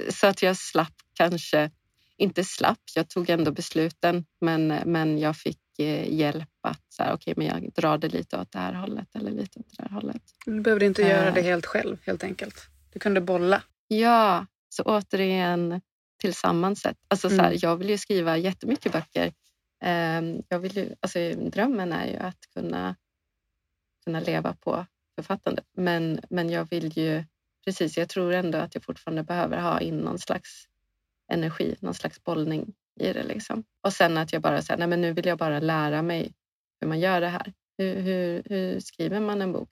så att jag slapp kanske, inte slapp, jag tog ändå besluten, men, men jag fick eh, hjälp att så här, okay, men jag drar det lite åt det här hållet eller lite åt det här hållet. Du behövde inte göra det eh. helt själv helt enkelt. Du kunde bolla. Ja, så återigen tillsammans. Alltså, så här, mm. Jag vill ju skriva jättemycket böcker. Ehm, jag vill ju, alltså, drömmen är ju att kunna, kunna leva på författandet. Men, men jag vill ju precis, jag tror ändå att jag fortfarande behöver ha in någon slags energi, någon slags bollning i det. Liksom. Och sen att jag bara säger, nej men nu vill jag bara lära mig hur man gör det här. Hur, hur, hur skriver man en bok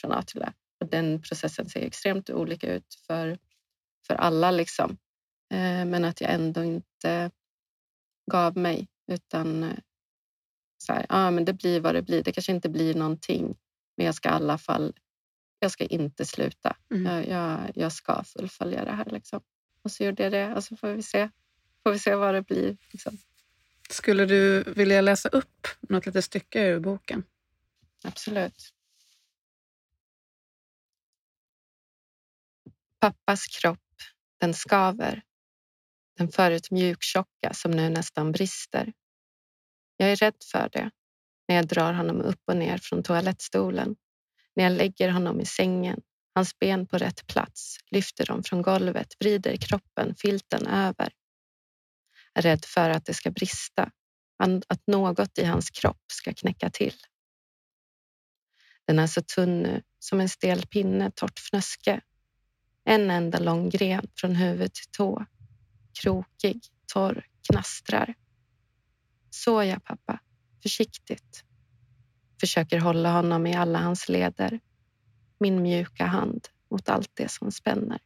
från A till Ö? Och den processen ser extremt olika ut för, för alla. Liksom. Eh, men att jag ändå inte gav mig utan eh, så här, ah, men det blir vad det blir. Det kanske inte blir någonting, men jag ska i alla fall jag ska inte sluta. Mm. Jag, jag, jag, ska fullfölja det här. Liksom. Och så gjorde jag det och så får vi se, får vi se vad det blir. Liksom. Skulle du vilja läsa upp något litet stycke ur boken? Absolut. Pappas kropp, den skaver. Den förut mjuktjocka som nu nästan brister. Jag är rädd för det när jag drar honom upp och ner från toalettstolen när jag lägger honom i sängen, hans ben på rätt plats, lyfter dem från golvet, vrider kroppen, filten över. Är rädd för att det ska brista, att något i hans kropp ska knäcka till. Den är så tunn nu, som en stel pinne, torrt fnöske. En enda lång gren från huvud till tå. Krokig, torr, knastrar. Så ja, pappa. Försiktigt. Försöker hålla honom i alla hans leder. Min mjuka hand mot allt det som spänner.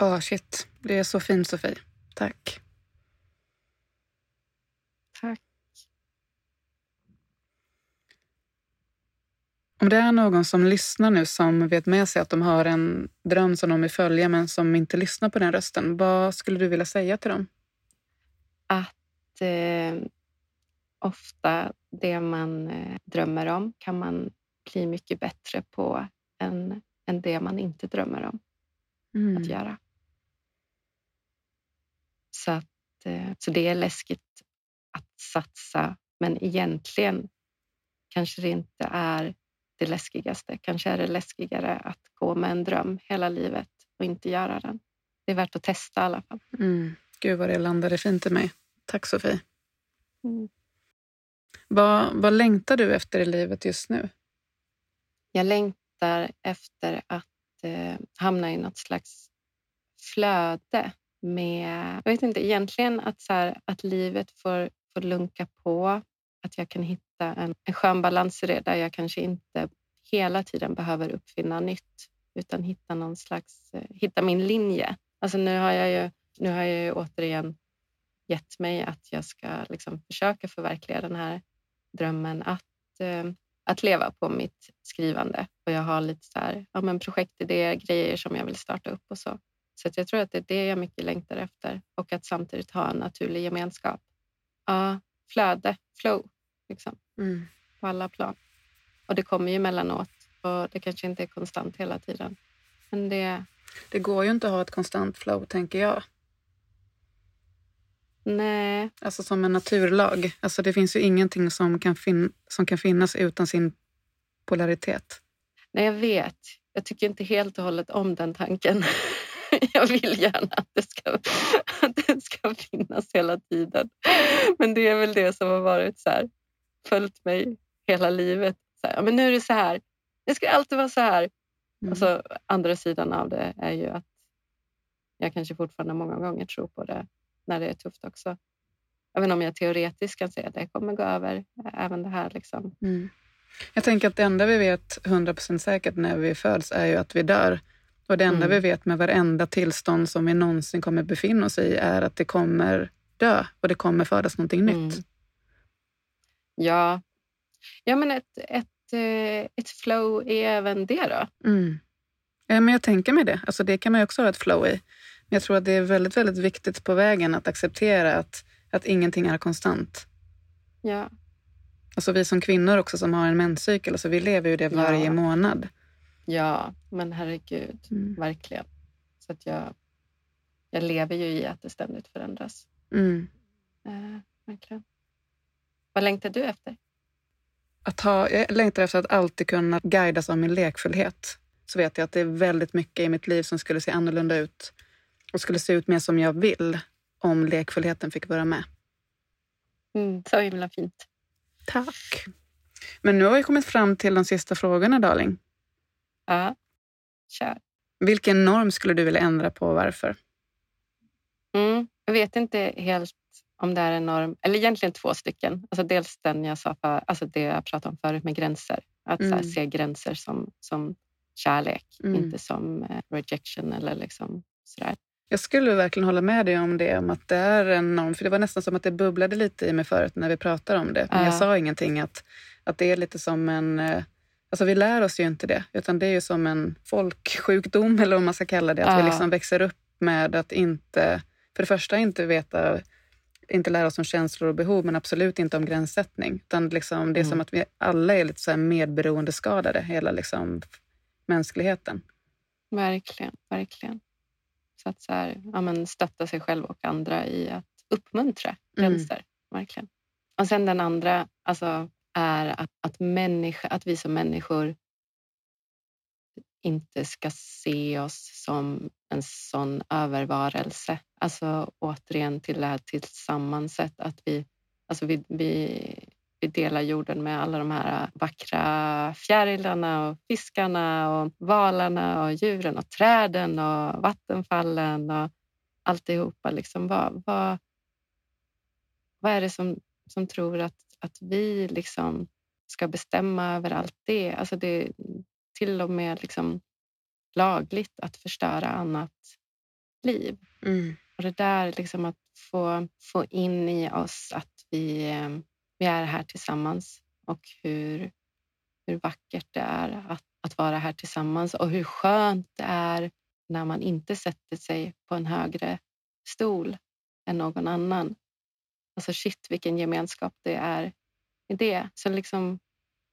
Oh, shit. Det är så fint, Sofie. Tack. Tack. Om det är någon som lyssnar nu som vet med sig att de har en dröm som de vill följa men som inte lyssnar på den rösten, vad skulle du vilja säga till dem? Att eh, ofta det man eh, drömmer om kan man bli mycket bättre på än, än det man inte drömmer om mm. att göra. Så, att, eh, så det är läskigt att satsa, men egentligen kanske det inte är det läskigaste. Kanske är det läskigare att gå med en dröm hela livet och inte göra den. Det är värt att testa i alla fall. Mm. Gud vad det landade fint i mig. Tack Sofie. Mm. Vad, vad längtar du efter i livet just nu? Jag längtar efter att eh, hamna i något slags flöde med... Jag vet inte, egentligen att, så här, att livet får, får lunka på. Att jag kan hitta en, en skön balans i det där jag kanske inte hela tiden behöver uppfinna nytt utan hitta någon slags, eh, hitta min linje. Alltså nu har jag ju, nu har jag ju återigen gett mig att jag ska liksom försöka förverkliga den här drömmen att, eh, att leva på mitt skrivande. Och jag har lite så här, ja, men projektidéer, grejer som jag vill starta upp och så. Så jag tror att det är det jag mycket längtar efter och att samtidigt ha en naturlig gemenskap. Ja, flöde, flow, liksom, mm. på alla plan. Och det kommer ju emellanåt och det kanske inte är konstant hela tiden. Men det... Det går ju inte att ha ett konstant flow, tänker jag. Nej. Alltså som en naturlag. Alltså det finns ju ingenting som kan, fin som kan finnas utan sin polaritet. Nej, jag vet. Jag tycker inte helt och hållet om den tanken. Jag vill gärna att det, ska, att det ska finnas hela tiden. Men det är väl det som har varit så här, följt mig hela livet. Så här, men nu är det så här. Det ska alltid vara så här. Mm. Och så, andra sidan av det är ju att jag kanske fortfarande många gånger tror på det när det är tufft också. Även om jag teoretiskt kan säga att det kommer gå över, även det här. Liksom. Mm. Jag tänker att det enda vi vet 100% säkert när vi föds är ju att vi dör. Och det enda mm. vi vet med varenda tillstånd som vi någonsin kommer befinna oss i är att det kommer dö och det kommer födas någonting mm. nytt. Ja, ja men ett, ett, eh, ett flow är även det då? Mm. Ja, men jag tänker mig det. Alltså det kan man ju också ha ett flow i. Jag tror att det är väldigt, väldigt viktigt på vägen att acceptera att, att ingenting är konstant. Ja. Alltså vi som kvinnor också som har en menscykel, alltså vi lever ju det varje ja. månad. Ja, men herregud, mm. verkligen. Så att jag, jag lever ju i att det ständigt förändras. Mm. Eh, verkligen. Vad längtar du efter? Att ha, jag längtar efter att alltid kunna guidas av min lekfullhet. Så vet jag att det är väldigt mycket i mitt liv som skulle se annorlunda ut och skulle se ut mer som jag vill om lekfullheten fick vara med. Mm, så himla fint. Tack. Men nu har vi kommit fram till de sista frågorna, darling. Ja, kör. Vilken norm skulle du vilja ändra på och varför? Mm, jag vet inte helt om det är en norm, eller egentligen två stycken. Alltså dels den jag sa för, alltså det jag pratade om förut med gränser. Att mm. här, se gränser som, som kärlek, mm. inte som eh, rejection eller liksom sådär. Jag skulle verkligen hålla med dig om det, om att det är en norm. För det var nästan som att det bubblade lite i mig förut när vi pratade om det. Men ja. jag sa ingenting. Att, att det är lite som en... Eh, alltså vi lär oss ju inte det, utan det är ju som en folksjukdom eller vad man ska kalla det. Att ja. vi liksom växer upp med att inte, för det första inte veta, inte lära oss om känslor och behov, men absolut inte om gränssättning. Utan liksom, det är mm. som att vi alla är lite så här medberoendeskadade, hela liksom mänskligheten. Verkligen, verkligen. Så att så här, ja, men stötta sig själv och andra i att uppmuntra mm. gränser. Mm. Verkligen. Och sen den andra alltså, är att, att, människa, att vi som människor inte ska se oss som en sån övervarelse. Alltså återigen till det här tillsammanset. Att vi, alltså vi, vi, vi delar jorden med alla de här vackra fjärilarna och fiskarna och valarna och djuren och träden och vattenfallen och alltihopa. Liksom, vad, vad, vad är det som, som tror att, att vi liksom ska bestämma över allt det? Alltså det är till och med liksom lagligt att förstöra annat liv. Mm. Och det där liksom att få, få in i oss att vi, eh, vi är här tillsammans och hur, hur vackert det är att, att vara här tillsammans och hur skönt det är när man inte sätter sig på en högre stol än någon annan. Alltså shit vilken gemenskap det är i det. Så liksom,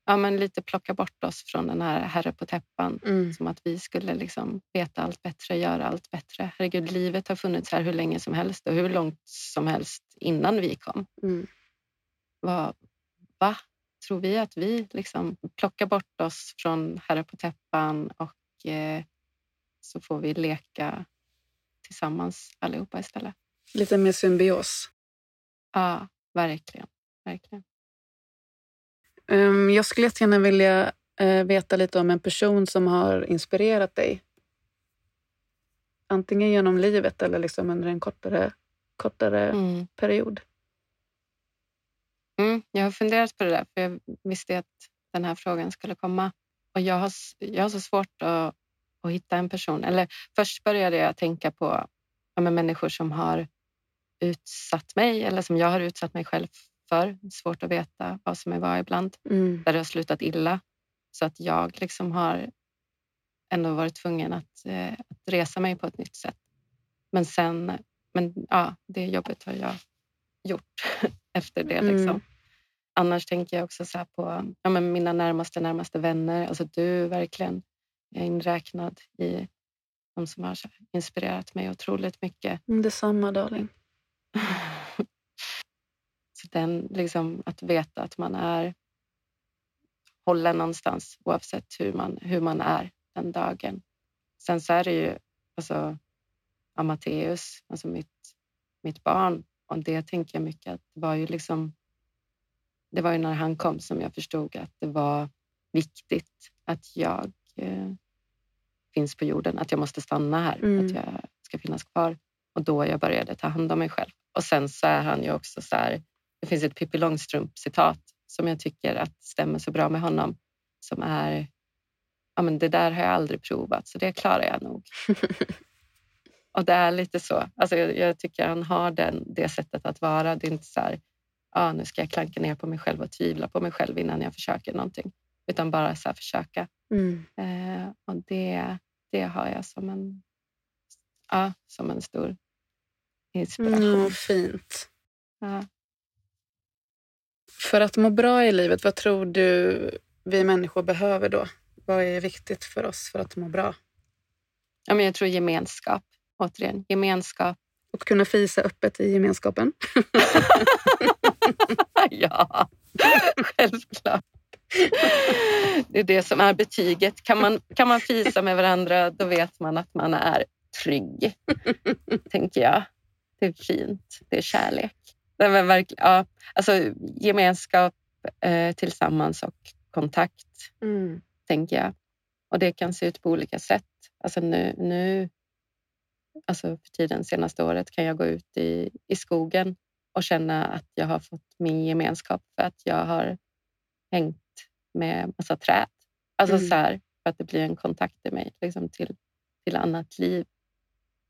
ja, men lite plocka bort oss från den här herre på täppan. Mm. Som att vi skulle liksom veta allt bättre, göra allt bättre. Herregud, livet har funnits här hur länge som helst och hur långt som helst innan vi kom. Mm. Vad, va? Tror vi att vi liksom plockar bort oss från herre på täppan och eh, så får vi leka tillsammans allihopa istället? Lite mer symbios. Ja, verkligen. verkligen. Um, jag skulle jättegärna vilja uh, veta lite om en person som har inspirerat dig. Antingen genom livet eller liksom under en kortare, kortare Mm. period. Mm, jag har funderat på det där, för jag visste att den här frågan skulle komma. Och jag har, jag har så svårt att, att hitta en person. Eller först började jag tänka på ja, människor som har utsatt mig eller som jag har utsatt mig själv för. Svårt att veta vad som är vad ibland. Mm. Där det har slutat illa. Så att jag liksom har ändå varit tvungen att, eh, att resa mig på ett nytt sätt. Men sen, men ja, det jobbet har jag gjort efter det. Mm. Liksom. Annars tänker jag också så på ja, men mina närmaste, närmaste vänner. Alltså du verkligen är inräknad i de som har inspirerat mig otroligt mycket. Mm, Detsamma darling. Så den, liksom, att veta att man är hållen någonstans oavsett hur man, hur man är den dagen. Sen så är det ju alltså, Amateus, alltså mitt, mitt barn. Och det tänker jag mycket att det var ju liksom det var ju när han kom som jag förstod att det var viktigt att jag eh, finns på jorden, att jag måste stanna här, Mm. att jag ska finnas kvar. Och då jag började ta hand om mig själv. Och sen så är han ju också så här, det finns ett Pippi Långstrump-citat som jag tycker att stämmer så bra med honom. Som är, ja men det där har jag aldrig provat så det klarar jag nog. och det är lite så. Alltså jag, jag tycker han har den, det sättet att vara. Det är inte så här, ah, nu ska jag klanka ner på mig själv och tvivla på mig själv innan jag försöker någonting. Utan bara så här försöka. Mm. Eh, och det, det har jag som en, ja, som en stor inspiration. Mm, fint. Ja. För att må bra i livet, vad tror du vi människor behöver då? Vad är viktigt för oss för att må bra? Ja, men jag tror gemenskap. Återigen, gemenskap. Och kunna fisa öppet i gemenskapen. ja, självklart. Det är det som är betyget. Kan man, kan man fisa med varandra, då vet man att man är trygg. tänker jag. Det är fint. Det är kärlek. Det är verkligen, ja, alltså, gemenskap eh, tillsammans och kontakt, Mm. tänker jag. Och det kan se ut på olika sätt. Alltså nu, nu alltså för tiden senaste året kan jag gå ut i, i skogen och känna att jag har fått min gemenskap för att jag har hängt med massa träd. Alltså Mm. så här, för att det blir en kontakt i mig liksom till, till annat liv.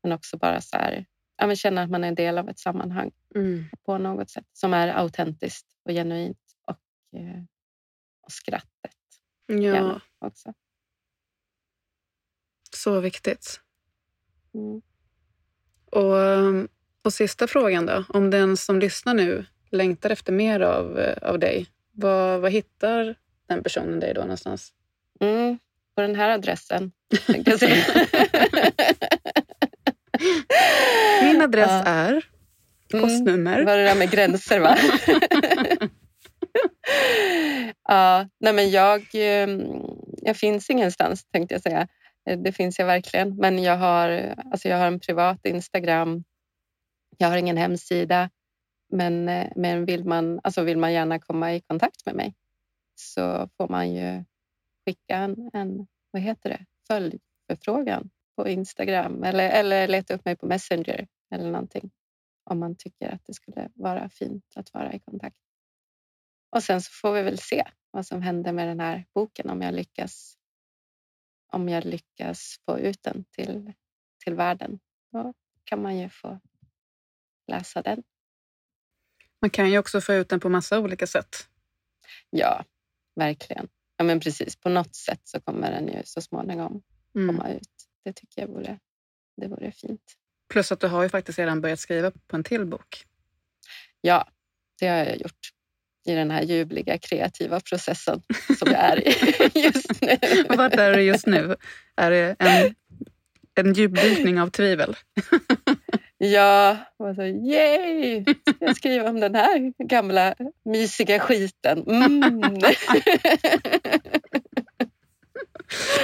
Men också bara så här, ja, men känna att man är en del av ett sammanhang Mm. på något sätt som är autentiskt och genuint. Och, eh, och skrattet Ja, också. så viktigt. Mm. Och, um, och sista frågan då. Om den som lyssnar nu längtar efter mer av, eh, av dig, vad, vad hittar den personen dig då någonstans? Mm. På den här adressen. tänkte jag säga. Min adress Ja. är Mm. postnummer. var det där med gränser va? ja, nej men jag, eh, jag finns ingenstans tänkte jag säga. Eh, det finns jag verkligen. Men jag har, alltså jag har en privat Instagram. Jag har ingen hemsida. Men, eh, men vill, man, alltså vill man gärna komma i kontakt med mig så får man ju skicka en, en vad heter det, följdförfrågan på Instagram eller, eller leta upp mig på Messenger eller någonting. om man tycker att det skulle vara fint att vara i kontakt. Och sen så får vi väl se vad som händer med den här boken om jag lyckas om jag lyckas få ut den till, till världen. Då kan man ju få läsa den. Man kan ju också få ut den på massa olika sätt. Ja, verkligen. Ja, men precis. På något sätt så kommer den ju så småningom mm. komma ut. Det tycker jag vore, det vore fint. Plus att du har ju faktiskt redan börjat skriva på en till bok. Ja, det har jag gjort i den här ljuvliga kreativa processen som jag är i just nu. Vart är du just nu? Är det en, en djupdykning av tvivel? Ja, och så yay! Jag skriver om den här gamla mysiga skiten. Mm.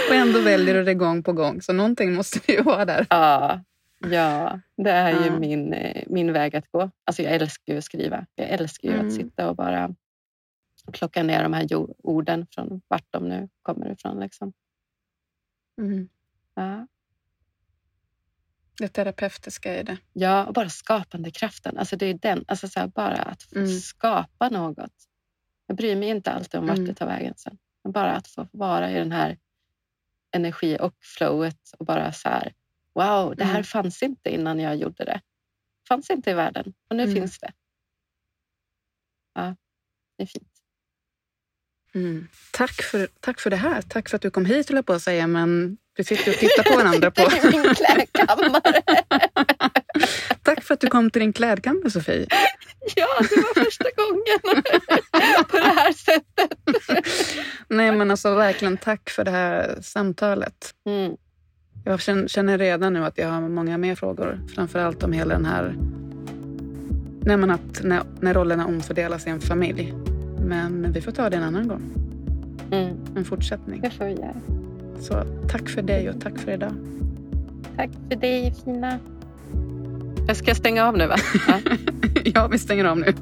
och ändå väljer du det gång på gång, så någonting måste ju vara där. Ja, ja det är ju min, eh, min väg att gå. Alltså jag älskar ju att skriva. Jag älskar ju mm. att sitta och bara plocka ner de här orden från vart de nu kommer ifrån. Liksom. Mm. Ja. Det terapeutiska i det. Ja, och bara skapandekraften. Alltså det är den, alltså så här, bara att få mm. skapa något. Jag bryr mig inte alltid om vart mm. det tar vägen sen. Men bara att få vara i den här energi och flowet och bara så här, wow, det här mm. fanns inte innan jag gjorde det. fanns inte i världen och nu mm. finns det. Ja, det är fint. Mm. Tack, för, tack för det här. Tack för att du kom hit, höll jag på att säga. Men vi sitter och tittar på varandra. på... I min klädkammare. tack för att du kom till din klädkammare, Sofie. Ja, det var första gången på det här sättet. Nej, men alltså verkligen tack för det här samtalet. Mm. Jag känner redan nu att jag har många mer frågor. Framförallt om hela den här... Nej, men att när, när rollerna omfördelas i en familj. Men vi får ta det en annan gång. Mm. En fortsättning. Det får vi göra. Så tack för dig och tack för idag. Tack för dig, fina. Jag ska stänga av nu, va? Ja, ja vi stänger av nu.